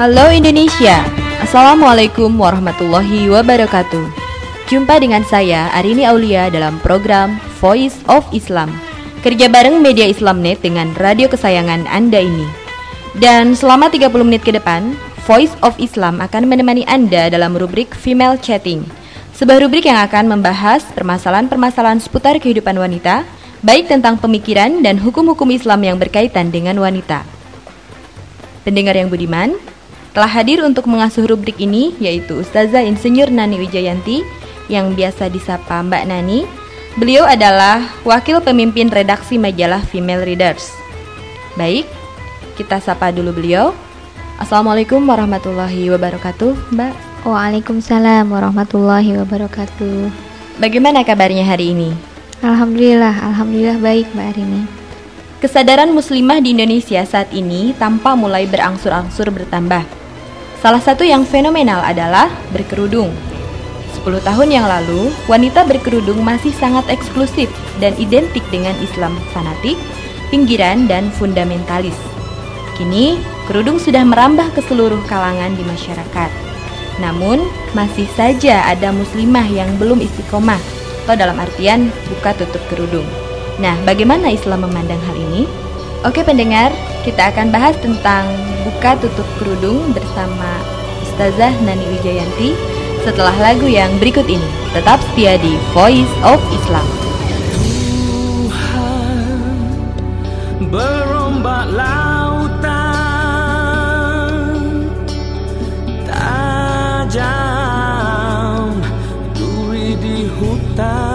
Halo Indonesia, Assalamualaikum warahmatullahi wabarakatuh. Jumpa dengan saya Arini Aulia dalam program Voice of Islam. Kerja bareng Media Islamnet dengan radio kesayangan Anda ini. Dan selama 30 menit ke depan Voice of Islam akan menemani Anda dalam rubrik Female Chatting. Sebuah rubrik yang akan membahas permasalahan-permasalahan seputar kehidupan wanita Baik tentang pemikiran dan hukum-hukum Islam yang berkaitan dengan wanita. Pendengar yang budiman, telah hadir untuk mengasuh rubrik ini yaitu Ustazah Insinyur Nani Wijayanti yang biasa disapa Mbak Nani. Beliau adalah wakil pemimpin redaksi majalah Female Readers. Baik, kita sapa dulu beliau. Assalamualaikum warahmatullahi wabarakatuh, Mbak. Waalaikumsalam warahmatullahi wabarakatuh. Bagaimana kabarnya hari ini? Alhamdulillah, alhamdulillah baik Mbak Arini. Kesadaran muslimah di Indonesia saat ini tampak mulai berangsur-angsur bertambah. Salah satu yang fenomenal adalah berkerudung. 10 tahun yang lalu, wanita berkerudung masih sangat eksklusif dan identik dengan Islam fanatik, pinggiran, dan fundamentalis. Kini, kerudung sudah merambah ke seluruh kalangan di masyarakat. Namun, masih saja ada muslimah yang belum istiqomah, atau dalam artian buka tutup kerudung. Nah, bagaimana Islam memandang hal ini? Oke pendengar, kita akan bahas tentang buka tutup kerudung bersama Ustazah Nani Wijayanti setelah lagu yang berikut ini. Tetap setia di Voice of Islam. Tuhan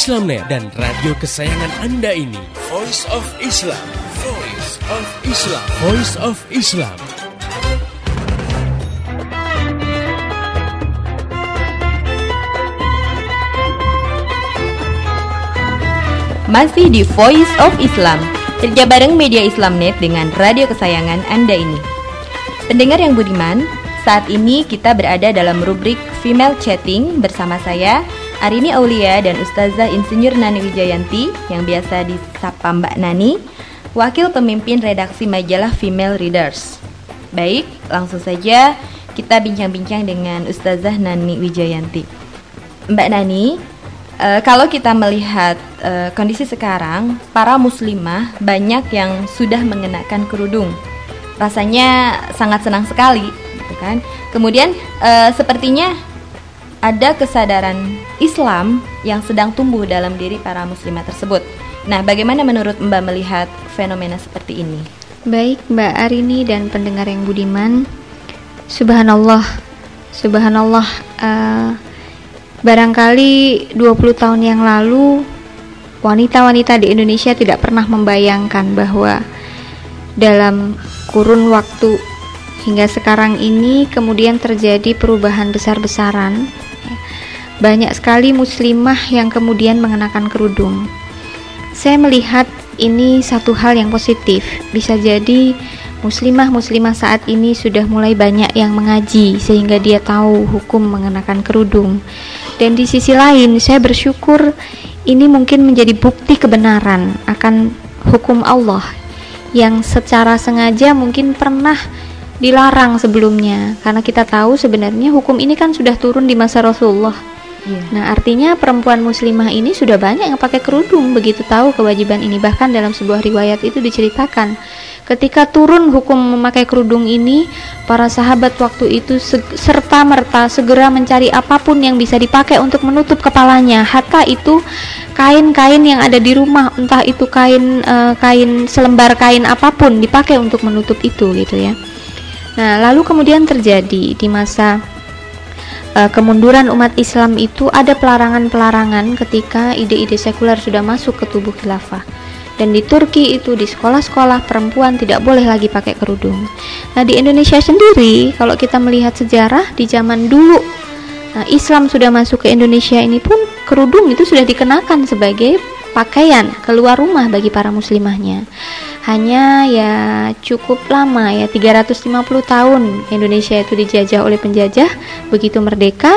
Islamnet dan radio kesayangan Anda ini. Voice of Islam. Voice of Islam. Voice of Islam. Masih di Voice of Islam. Kerja bareng media Islamnet dengan radio kesayangan Anda ini. Pendengar yang budiman Saat ini kita berada dalam rubrik Female Chatting bersama saya Arini Aulia dan Ustazah Insinyur Nani Wijayanti Yang biasa disapa Mbak Nani Wakil pemimpin redaksi majalah Female Readers Baik, langsung saja kita bincang-bincang dengan Ustazah Nani Wijayanti Mbak Nani, Uh, kalau kita melihat uh, kondisi sekarang, para muslimah banyak yang sudah mengenakan kerudung. Rasanya sangat senang sekali, gitu kan? Kemudian uh, sepertinya ada kesadaran Islam yang sedang tumbuh dalam diri para muslimah tersebut. Nah, bagaimana menurut Mbak melihat fenomena seperti ini? Baik, Mbak Arini dan pendengar yang budiman, Subhanallah, Subhanallah. Uh, Barangkali 20 tahun yang lalu wanita-wanita di Indonesia tidak pernah membayangkan bahwa dalam kurun waktu hingga sekarang ini kemudian terjadi perubahan besar-besaran. Banyak sekali muslimah yang kemudian mengenakan kerudung. Saya melihat ini satu hal yang positif. Bisa jadi muslimah-muslimah saat ini sudah mulai banyak yang mengaji sehingga dia tahu hukum mengenakan kerudung dan di sisi lain saya bersyukur ini mungkin menjadi bukti kebenaran akan hukum Allah yang secara sengaja mungkin pernah dilarang sebelumnya karena kita tahu sebenarnya hukum ini kan sudah turun di masa Rasulullah. Yeah. Nah, artinya perempuan muslimah ini sudah banyak yang pakai kerudung begitu tahu kewajiban ini bahkan dalam sebuah riwayat itu diceritakan Ketika turun hukum memakai kerudung ini, para sahabat waktu itu serta merta segera mencari apa pun yang bisa dipakai untuk menutup kepalanya. Hatta itu kain-kain yang ada di rumah, entah itu kain uh, kain selembar kain apa pun dipakai untuk menutup itu gitu ya. Nah, lalu kemudian terjadi di masa uh, kemunduran umat Islam itu ada pelarangan-pelarangan ketika ide-ide sekuler sudah masuk ke tubuh khilafah dan di Turki itu di sekolah-sekolah perempuan tidak boleh lagi pakai kerudung. Nah, di Indonesia sendiri kalau kita melihat sejarah di zaman dulu nah, Islam sudah masuk ke Indonesia ini pun kerudung itu sudah dikenakan sebagai pakaian keluar rumah bagi para muslimahnya. Hanya ya cukup lama ya 350 tahun Indonesia itu dijajah oleh penjajah, begitu merdeka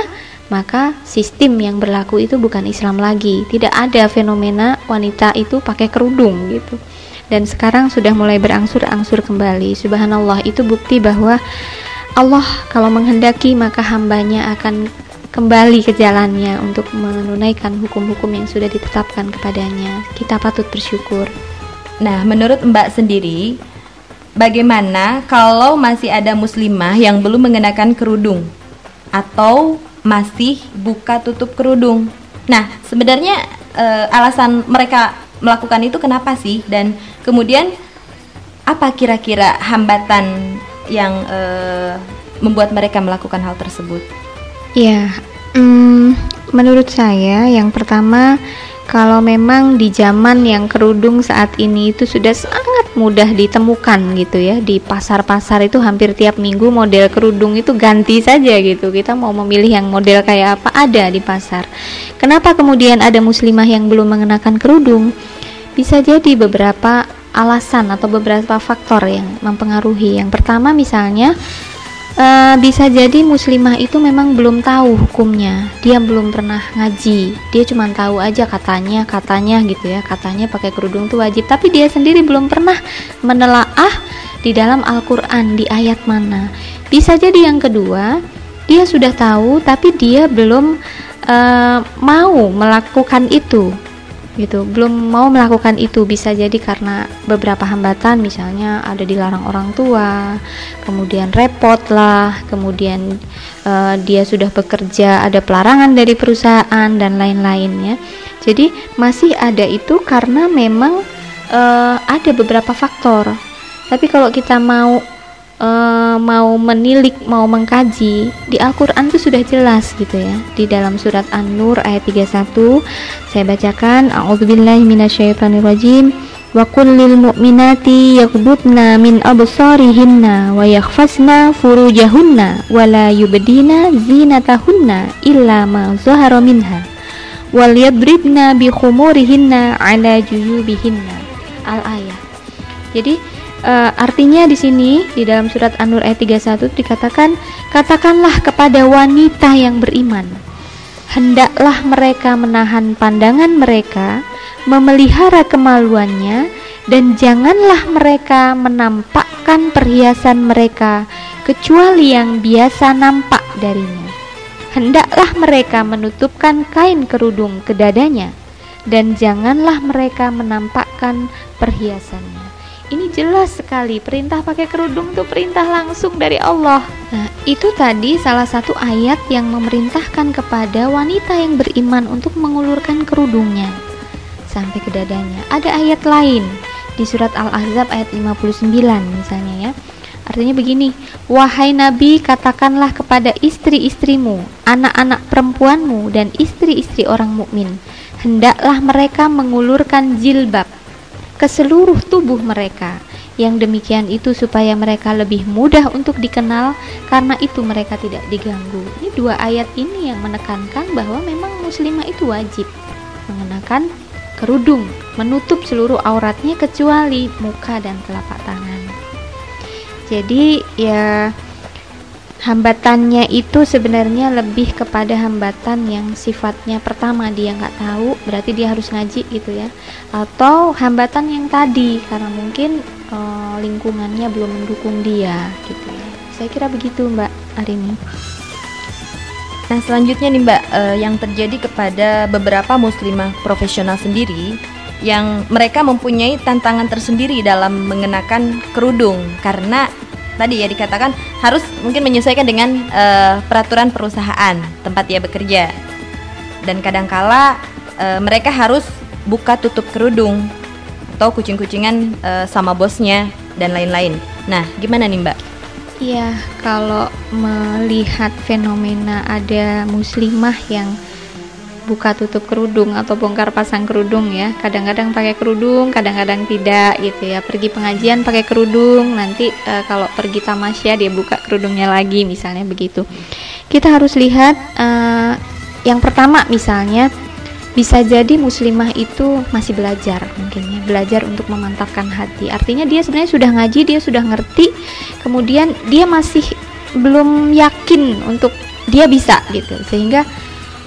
maka sistem yang berlaku itu bukan Islam lagi. Tidak ada fenomena wanita itu pakai kerudung gitu. Dan sekarang sudah mulai berangsur-angsur kembali. Subhanallah, itu bukti bahwa Allah kalau menghendaki maka hambanya akan kembali ke jalannya untuk menunaikan hukum-hukum yang sudah ditetapkan kepadanya. Kita patut bersyukur. Nah, menurut Mbak sendiri, bagaimana kalau masih ada muslimah yang belum mengenakan kerudung atau masih buka tutup kerudung. Nah, sebenarnya e, alasan mereka melakukan itu kenapa sih? Dan kemudian apa kira-kira hambatan yang e, membuat mereka melakukan hal tersebut? Ya, mm, menurut saya yang pertama kalau memang di zaman yang kerudung saat ini itu sudah sangat mudah ditemukan gitu ya di pasar-pasar itu hampir tiap minggu model kerudung itu ganti saja gitu. Kita mau memilih yang model kayak apa ada di pasar. Kenapa kemudian ada muslimah yang belum mengenakan kerudung? Bisa jadi beberapa alasan atau beberapa faktor yang mempengaruhi. Yang pertama misalnya uh, bisa jadi muslimah itu memang belum tahu hukumnya. Dia belum pernah ngaji. Dia cuma tahu aja katanya katanya gitu ya. Katanya pakai kerudung itu wajib. Tapi dia sendiri belum pernah menelaah di dalam Al-Quran di ayat mana. Bisa jadi yang kedua dia sudah tahu tapi dia belum uh, mau melakukan itu gitu. Belum mau melakukan itu. Bisa jadi karena beberapa hambatan misalnya ada dilarang orang tua kemudian repot lah kemudian uh, dia sudah bekerja ada pelarangan dari perusahaan dan lain-lainnya. Jadi masih ada itu karena memang uh, ada beberapa faktor. Tapi kalau kita mau uh, mau menilik, mau mengkaji, di Al-Qur'an itu sudah jelas gitu ya. Di dalam surat An-Nur ayat 31 saya bacakan a'udzubillahi minasyaitonirrajim. Wa qul lil mu'minati yaghdudna min absarihinna wa yakhfasna furujahunna wa la yubdina zinatahunna illa ma zahara minha wal yadribna bi khumurihinna ala juyubihinna. Al ayah jadi uh, artinya di sini di dalam surat An-Nur ayat 31 dikatakan katakanlah kepada wanita yang beriman hendaklah mereka menahan pandangan mereka memelihara kemaluannya dan janganlah mereka menampakkan perhiasan mereka kecuali yang biasa nampak darinya. Hendaklah mereka menutupkan kain kerudung ke dadanya dan janganlah mereka menampakkan perhiasannya ini jelas sekali perintah pakai kerudung itu perintah langsung dari Allah. Nah, itu tadi salah satu ayat yang memerintahkan kepada wanita yang beriman untuk mengulurkan kerudungnya sampai ke dadanya. Ada ayat lain di surat Al-Ahzab ayat 59 misalnya ya. Artinya begini, wahai Nabi katakanlah kepada istri-istrimu, anak-anak perempuanmu dan istri-istri orang mukmin, hendaklah mereka mengulurkan jilbab ke seluruh tubuh mereka. Yang demikian itu supaya mereka lebih mudah untuk dikenal karena itu mereka tidak diganggu. Ini dua ayat ini yang menekankan bahwa memang muslimah itu wajib mengenakan kerudung, menutup seluruh auratnya kecuali muka dan telapak tangan. Jadi ya hambatannya itu sebenarnya lebih kepada hambatan yang sifatnya pertama dia nggak tahu berarti dia harus ngaji gitu ya. Atau hambatan yang tadi karena mungkin e, lingkungannya belum mendukung dia gitu ya. Saya kira begitu mbak Arini nah selanjutnya nih mbak e, yang terjadi kepada beberapa muslimah profesional sendiri yang mereka mempunyai tantangan tersendiri dalam mengenakan kerudung. Karena tadi ya dikatakan harus mungkin menyesuaikan dengan uh, peraturan perusahaan tempat dia bekerja dan kadangkala uh, mereka harus buka tutup kerudung atau kucing-kucingan uh, sama bosnya dan lain-lain. Nah, gimana nih Mbak? Iya, kalau melihat fenomena ada muslimah yang buka tutup kerudung atau bongkar pasang kerudung ya. Kadang-kadang pakai kerudung kadang-kadang tidak gitu ya. Pergi pengajian pakai kerudung nanti e, kalau pergi tamasya dia buka kerudungnya lagi misalnya begitu. Kita harus lihat e, yang pertama misalnya bisa jadi muslimah itu masih belajar mungkin ya belajar untuk memantapkan hati. Artinya dia sebenarnya sudah ngaji dia sudah ngerti kemudian dia masih belum yakin untuk dia bisa gitu. Sehingga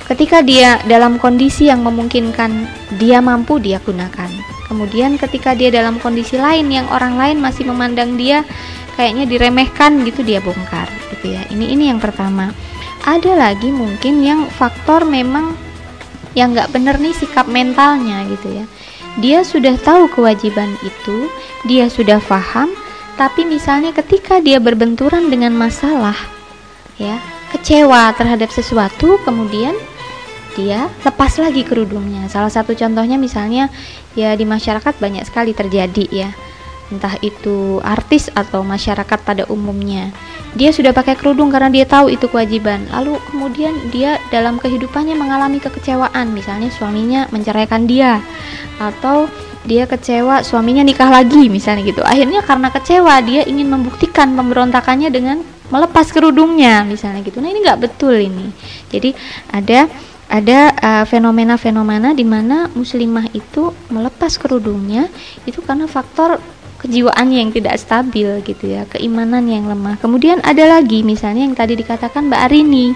Ketika dia dalam kondisi yang memungkinkan dia mampu dia gunakan. Kemudian ketika dia dalam kondisi lain yang orang lain masih memandang dia kayaknya diremehkan gitu dia bongkar gitu ya. Ini ini yang pertama. Ada lagi mungkin yang faktor memang yang nggak bener nih sikap mentalnya gitu ya. Dia sudah tahu kewajiban itu, dia sudah paham, tapi misalnya ketika dia berbenturan dengan masalah ya, kecewa terhadap sesuatu kemudian dia lepas lagi kerudungnya. Salah satu contohnya misalnya ya di masyarakat banyak sekali terjadi ya. Entah itu artis atau masyarakat pada umumnya. Dia sudah pakai kerudung karena dia tahu itu kewajiban. Lalu kemudian dia dalam kehidupannya mengalami kekecewaan, misalnya suaminya menceraikan dia atau dia kecewa suaminya nikah lagi misalnya gitu. Akhirnya karena kecewa dia ingin membuktikan pemberontakannya dengan melepas kerudungnya misalnya gitu. Nah, ini nggak betul ini. Jadi ada ada uh, fenomena-fenomena di mana muslimah itu melepas kerudungnya itu karena faktor kejiwaannya yang tidak stabil gitu ya, keimanan yang lemah. Kemudian ada lagi misalnya yang tadi dikatakan Mbak Arini.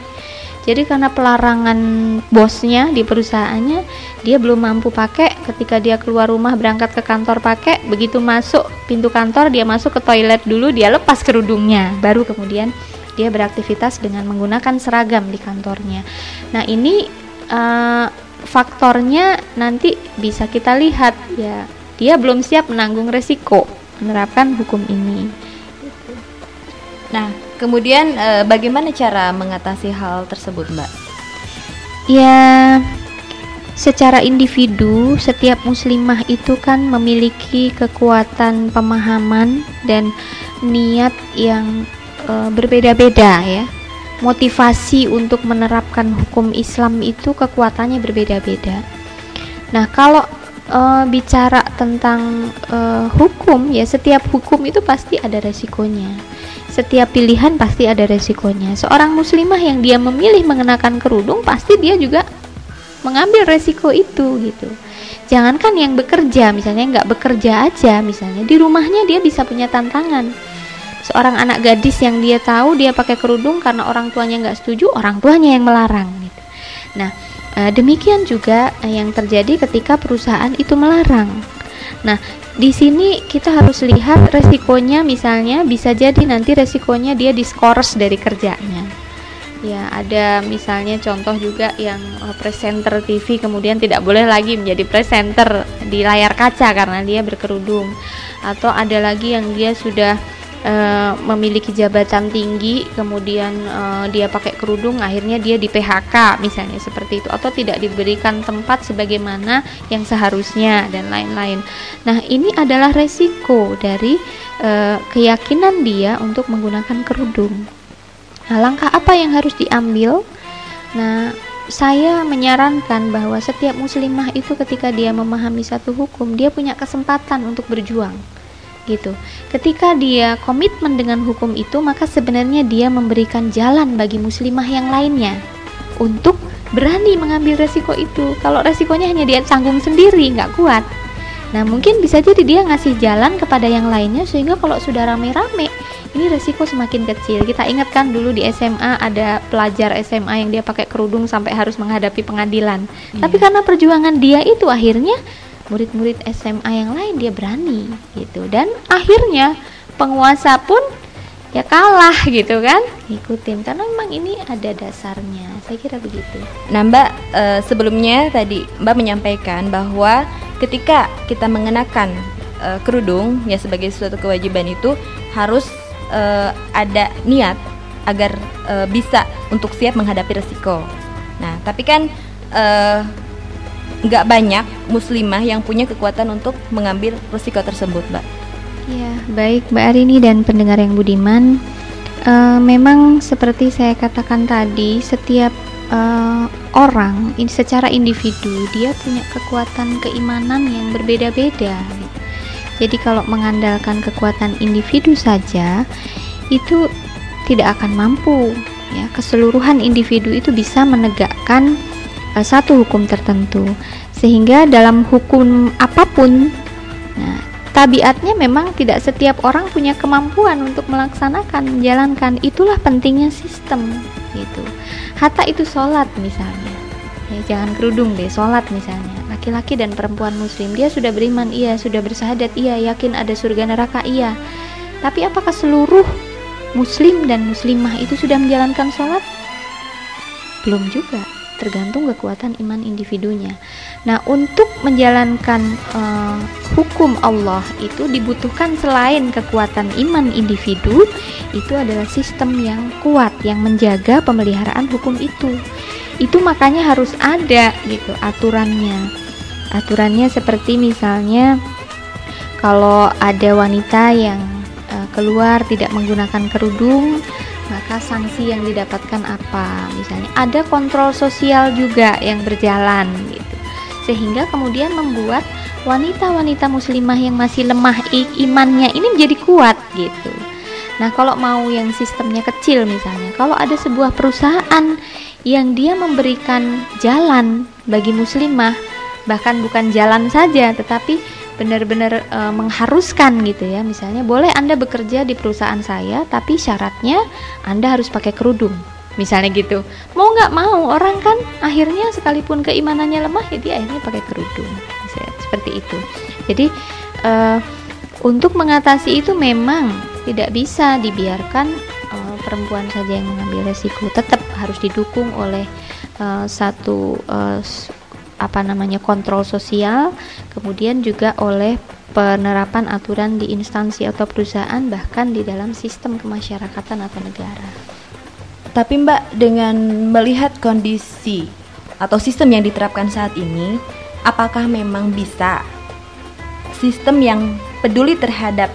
Jadi karena pelarangan bosnya di perusahaannya, dia belum mampu pakai ketika dia keluar rumah berangkat ke kantor pakai, begitu masuk pintu kantor dia masuk ke toilet dulu, dia lepas kerudungnya, baru kemudian dia beraktivitas dengan menggunakan seragam di kantornya. Nah, ini uh, faktornya nanti bisa kita lihat ya dia belum siap menanggung resiko menerapkan hukum ini. Nah, kemudian e, bagaimana cara mengatasi hal tersebut, Mbak? Ya, secara individu setiap muslimah itu kan memiliki kekuatan pemahaman dan niat yang e, berbeda-beda ya. Motivasi untuk menerapkan hukum Islam itu kekuatannya berbeda-beda. Nah, kalau e, bicara tentang e, hukum ya, setiap hukum itu pasti ada resikonya. Setiap pilihan pasti ada resikonya. Seorang muslimah yang dia memilih mengenakan kerudung pasti dia juga mengambil resiko itu gitu jangankan yang bekerja misalnya nggak bekerja aja misalnya di rumahnya dia bisa punya tantangan seorang anak gadis yang dia tahu dia pakai kerudung karena orang tuanya nggak setuju orang tuanya yang melarang gitu. Nah e, demikian juga yang terjadi ketika perusahaan itu melarang. Nah di sini kita harus lihat resikonya misalnya bisa jadi nanti resikonya dia diskors dari kerjanya. Ya, ada misalnya contoh juga yang uh, presenter TV kemudian tidak boleh lagi menjadi presenter di layar kaca karena dia berkerudung. Atau ada lagi yang dia sudah uh, memiliki jabatan tinggi kemudian uh, dia pakai kerudung akhirnya dia di PHK misalnya seperti itu atau tidak diberikan tempat sebagaimana yang seharusnya dan lain-lain. Nah, ini adalah resiko dari uh, keyakinan dia untuk menggunakan kerudung. Nah, langkah apa yang harus diambil? Nah, saya menyarankan bahwa setiap muslimah itu ketika dia memahami satu hukum, dia punya kesempatan untuk berjuang. Gitu. Ketika dia komitmen dengan hukum itu, maka sebenarnya dia memberikan jalan bagi muslimah yang lainnya untuk berani mengambil resiko itu. Kalau resikonya hanya dia tanggung sendiri, nggak kuat. Nah, mungkin bisa jadi dia ngasih jalan kepada yang lainnya sehingga kalau sudah rame-rame ini resiko semakin kecil. Kita ingatkan dulu di SMA ada pelajar SMA yang dia pakai kerudung sampai harus menghadapi pengadilan. Yeah. Tapi karena perjuangan dia itu akhirnya murid-murid SMA yang lain dia berani gitu. Dan akhirnya penguasa pun ya kalah gitu kan ikutin karena memang ini ada dasarnya saya kira begitu nah mbak e, sebelumnya tadi mbak menyampaikan bahwa ketika kita mengenakan e, kerudung ya sebagai suatu kewajiban itu harus uh, ada niat agar uh, bisa untuk siap menghadapi resiko. Nah, tapi kan uh, nggak banyak muslimah yang punya kekuatan untuk mengambil resiko tersebut, Mbak. Ya, baik Mbak Arini dan pendengar yang budiman. Uh, memang seperti saya katakan tadi, setiap uh, orang in, secara individu dia punya kekuatan keimanan yang berbeda-beda. Jadi kalau mengandalkan kekuatan individu saja itu tidak akan mampu ya. Keseluruhan individu itu bisa menegakkan uh, satu hukum tertentu. Sehingga dalam hukum apa pun nah tabiatnya memang tidak setiap orang punya kemampuan untuk melaksanakan menjalankan. Itulah pentingnya sistem gitu. Hatta itu sholat misalnya. Ya jangan kerudung deh sholat misalnya. Laki-laki dan perempuan muslim dia sudah beriman iya. Sudah bersahadat iya. Yakin ada surga neraka iya. Tapi apakah seluruh muslim dan muslimah itu sudah menjalankan sholat? Belum juga tergantung kekuatan iman individunya. Nah, untuk menjalankan uh, hukum Allah itu dibutuhkan selain kekuatan iman individu, itu adalah sistem yang kuat yang menjaga pemeliharaan hukum itu itu makanya harus ada gitu aturannya aturannya seperti misalnya kalau ada wanita yang uh, keluar tidak menggunakan kerudung maka sanksi yang didapatkan apa. Misalnya ada kontrol sosial juga yang berjalan gitu. Sehingga kemudian membuat wanita-wanita muslimah yang masih lemah imannya ini menjadi kuat gitu. Nah, kalau mau yang sistemnya kecil misalnya, kalau ada sebuah perusahaan yang dia memberikan jalan bagi muslimah bahkan bukan jalan saja tetapi benar-benar e, mengharuskan gitu ya. Misalnya boleh anda bekerja di perusahaan saya tapi syaratnya anda harus pakai kerudung. Misalnya gitu. Mau nggak mau orang kan akhirnya sekalipun keimanannya lemah ya dia akhirnya pakai kerudung. Seperti itu. Jadi e, untuk mengatasi itu memang tidak bisa dibiarkan perempuan saja yang mengambil resiko. Tetap harus didukung oleh satu apa namanya kontrol sosial kemudian juga oleh penerapan aturan di instansi atau perusahaan bahkan di dalam sistem kemasyarakatan atau negara. Tapi Mbak dengan melihat kondisi atau sistem yang diterapkan saat ini, apakah memang bisa sistem yang peduli terhadap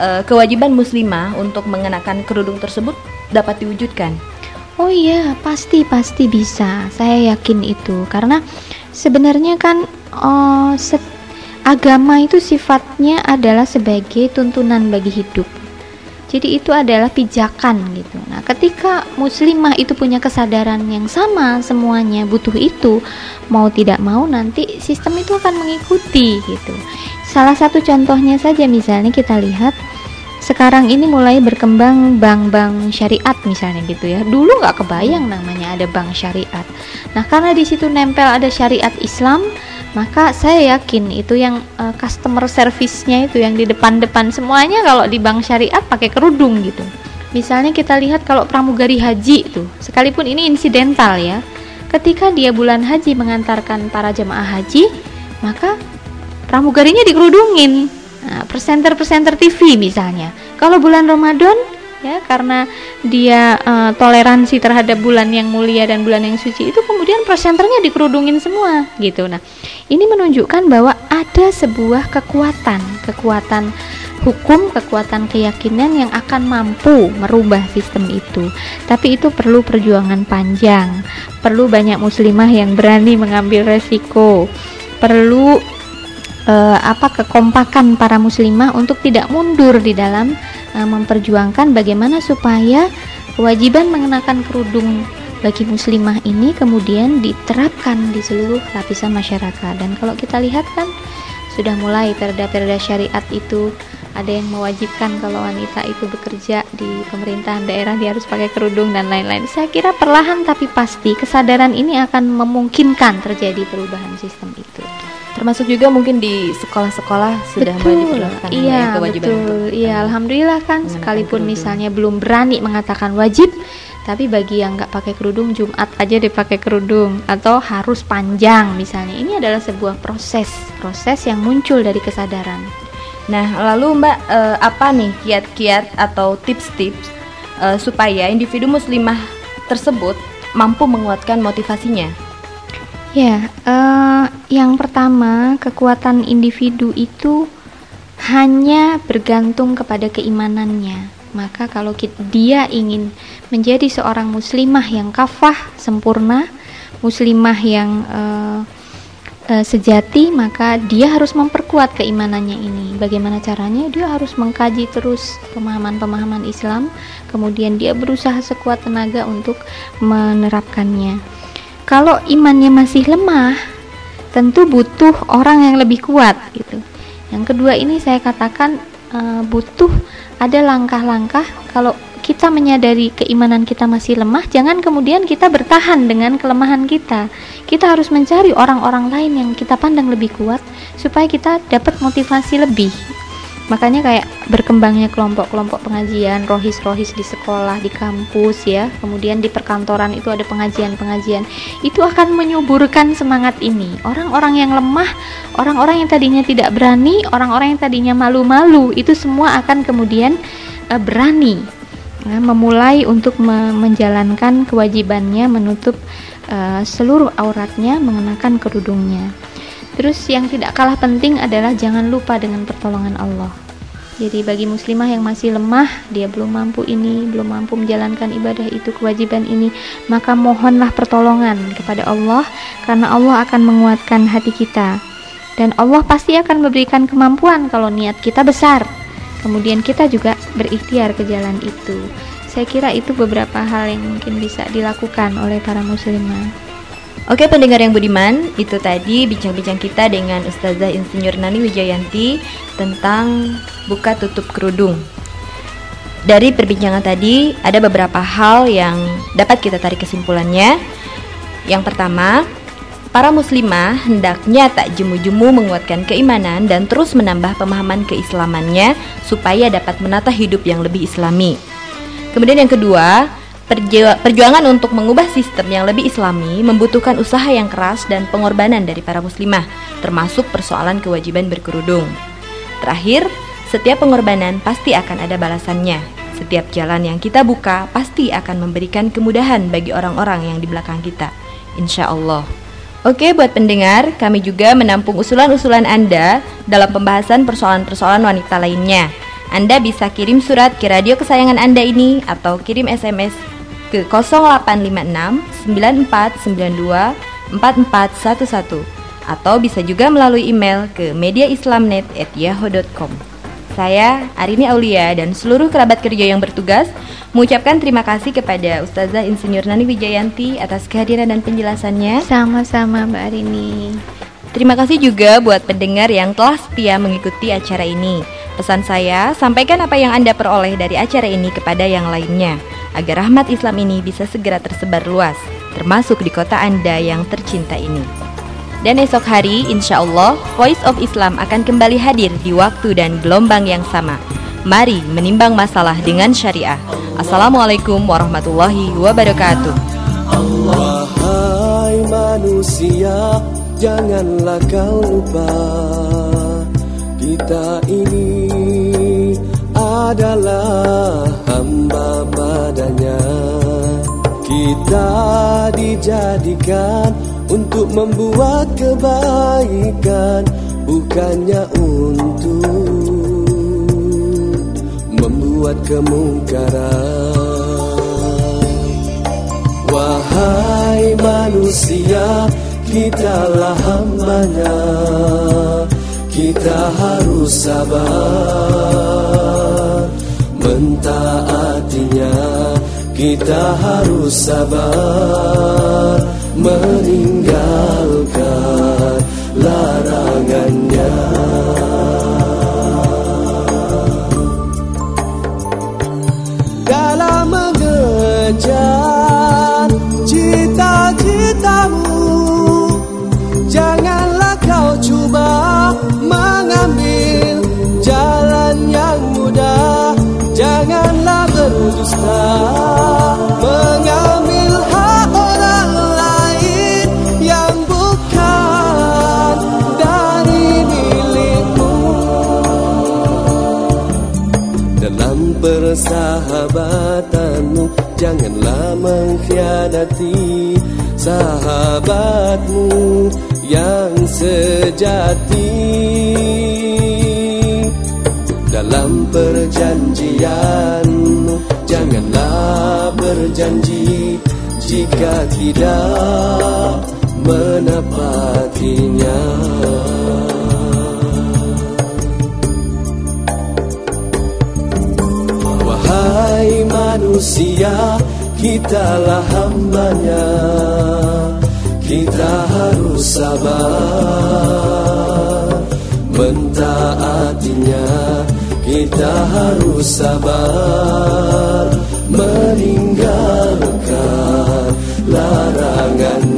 eh, kewajiban muslimah untuk mengenakan kerudung tersebut dapat diwujudkan? Oh iya, pasti pasti bisa. Saya yakin itu karena sebenarnya kan oh, set- agama itu sifatnya adalah sebagai tuntunan bagi hidup. Jadi itu adalah pijakan gitu. Nah, ketika muslimah itu punya kesadaran yang sama semuanya butuh itu, mau tidak mau nanti sistem itu akan mengikuti gitu. Salah satu contohnya saja misalnya kita lihat sekarang ini mulai berkembang bank-bank syariat misalnya gitu ya. Dulu nggak kebayang namanya ada bank syariat. Nah, karena di situ nempel ada syariat Islam, maka saya yakin itu yang uh, customer service-nya itu yang di depan-depan semuanya kalau di bank syariat pakai kerudung gitu. Misalnya kita lihat kalau pramugari haji itu, sekalipun ini insidental ya. Ketika dia bulan haji mengantarkan para jemaah haji, maka pramugarinya dikerudungin. Nah, presenter-presenter TV misalnya. Kalau bulan Ramadan ya karena dia uh, toleransi terhadap bulan yang mulia dan bulan yang suci itu kemudian presenternya dikerudungin semua gitu nah ini menunjukkan bahwa ada sebuah kekuatan kekuatan hukum kekuatan keyakinan yang akan mampu merubah sistem itu tapi itu perlu perjuangan panjang perlu banyak muslimah yang berani mengambil resiko perlu uh, apa kekompakan para muslimah untuk tidak mundur di dalam uh, memperjuangkan bagaimana supaya kewajiban mengenakan kerudung bagi muslimah ini kemudian diterapkan di seluruh lapisan masyarakat dan kalau kita lihat kan sudah mulai perda-perda syariat itu ada yang mewajibkan kalau wanita itu bekerja di pemerintahan daerah dia harus pakai kerudung dan lain-lain. Saya kira perlahan tapi pasti kesadaran ini akan memungkinkan terjadi perubahan sistem itu termasuk juga mungkin di sekolah-sekolah sudah betul. mulai diperlakukan iya, ya, kewajiban betul. untuk iya alhamdulillah kan sekalipun kerudung. misalnya belum berani mengatakan wajib tapi bagi yang nggak pakai kerudung Jumat aja dipakai kerudung atau harus panjang misalnya ini adalah sebuah proses proses yang muncul dari kesadaran nah lalu mbak eh, apa nih kiat-kiat atau tips-tips eh, supaya individu muslimah tersebut mampu menguatkan motivasinya Ya, uh, yang pertama kekuatan individu itu hanya bergantung kepada keimanannya. Maka kalau dia ingin menjadi seorang muslimah yang kafah sempurna, muslimah yang uh, sejati, maka dia harus memperkuat keimanannya ini. Bagaimana caranya? Dia harus mengkaji terus pemahaman-pemahaman Islam, kemudian dia berusaha sekuat tenaga untuk menerapkannya kalau imannya masih lemah, tentu butuh orang yang lebih kuat gitu. Yang kedua ini saya katakan e, butuh ada langkah-langkah kalau kita menyadari keimanan kita masih lemah, jangan kemudian kita bertahan dengan kelemahan kita. Kita harus mencari orang-orang lain yang kita pandang lebih kuat supaya kita dapat motivasi lebih makanya kayak berkembangnya kelompok-kelompok pengajian rohis-rohis di sekolah di kampus ya. Kemudian di perkantoran itu ada pengajian-pengajian. Itu akan menyuburkan semangat ini. Orang-orang yang lemah orang-orang yang tadinya tidak berani orang-orang yang tadinya malu-malu itu semua akan kemudian uh, berani uh, memulai untuk me menjalankan kewajibannya menutup uh, seluruh auratnya mengenakan kerudungnya Terus yang tidak kalah penting adalah jangan lupa dengan pertolongan Allah. Jadi bagi muslimah yang masih lemah, dia belum mampu ini, belum mampu menjalankan ibadah itu, kewajiban ini, maka mohonlah pertolongan kepada Allah karena Allah akan menguatkan hati kita. Dan Allah pasti akan memberikan kemampuan kalau niat kita besar. Kemudian kita juga berikhtiar ke jalan itu. Saya kira itu beberapa hal yang mungkin bisa dilakukan oleh para muslimah. Oke pendengar yang budiman, itu tadi bincang-bincang kita dengan Ustazah Insinyur Nani Wijayanti tentang buka tutup kerudung. Dari perbincangan tadi ada beberapa hal yang dapat kita tarik kesimpulannya. Yang pertama, para muslimah hendaknya tak jemu-jemu menguatkan keimanan dan terus menambah pemahaman keislamannya supaya dapat menata hidup yang lebih islami. Kemudian yang kedua, Perjuangan untuk mengubah sistem yang lebih islami membutuhkan usaha yang keras dan pengorbanan dari para muslimah, termasuk persoalan kewajiban berkerudung. Terakhir, setiap pengorbanan pasti akan ada balasannya. Setiap jalan yang kita buka pasti akan memberikan kemudahan bagi orang-orang yang di belakang kita. Insya Allah. Oke, buat pendengar, kami juga menampung usulan-usulan Anda dalam pembahasan persoalan-persoalan wanita lainnya. Anda bisa kirim surat ke radio kesayangan Anda ini atau kirim SMS ke 0856 9492 4411 atau bisa juga melalui email ke mediaislamnet@yahoo.com. Saya Arini Aulia dan seluruh kerabat kerja yang bertugas mengucapkan terima kasih kepada Ustazah Insinyur Nani Wijayanti atas kehadiran dan penjelasannya. Sama-sama Mbak Arini. Terima kasih juga buat pendengar yang telah setia mengikuti acara ini. Pesan saya, sampaikan apa yang Anda peroleh dari acara ini kepada yang lainnya, agar rahmat Islam ini bisa segera tersebar luas, termasuk di kota Anda yang tercinta ini. Dan esok hari, insya Allah, Voice of Islam akan kembali hadir di waktu dan gelombang yang sama. Mari menimbang masalah dengan syariah. Assalamualaikum warahmatullahi wabarakatuh. Wahai manusia Janganlah kau lupa Kita ini adalah hamba padanya Kita dijadikan untuk membuat kebaikan Bukannya untuk membuat kemungkaran. Wahai manusia Kitalah hambanya. Kita harus sabar Mentaatinya Kita harus sabar Meninggalkan larangannya. Dalam mengejar Mengambil hak orang lain yang bukan dari milikmu. Dalam persahabatanmu Janganlah mengkhianati sahabatmu yang sejati. Dalam Janganlah berjanji Jika tidak menepatinya. Wahai manusia Kitalah hambanya. Kita harus sabar Mentaatinya. Kita harus sabar Meninggalkan larangannya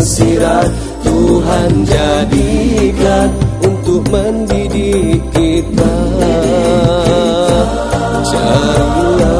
tersirat. Tuhan jadikan untuk mendidik kita. Carilah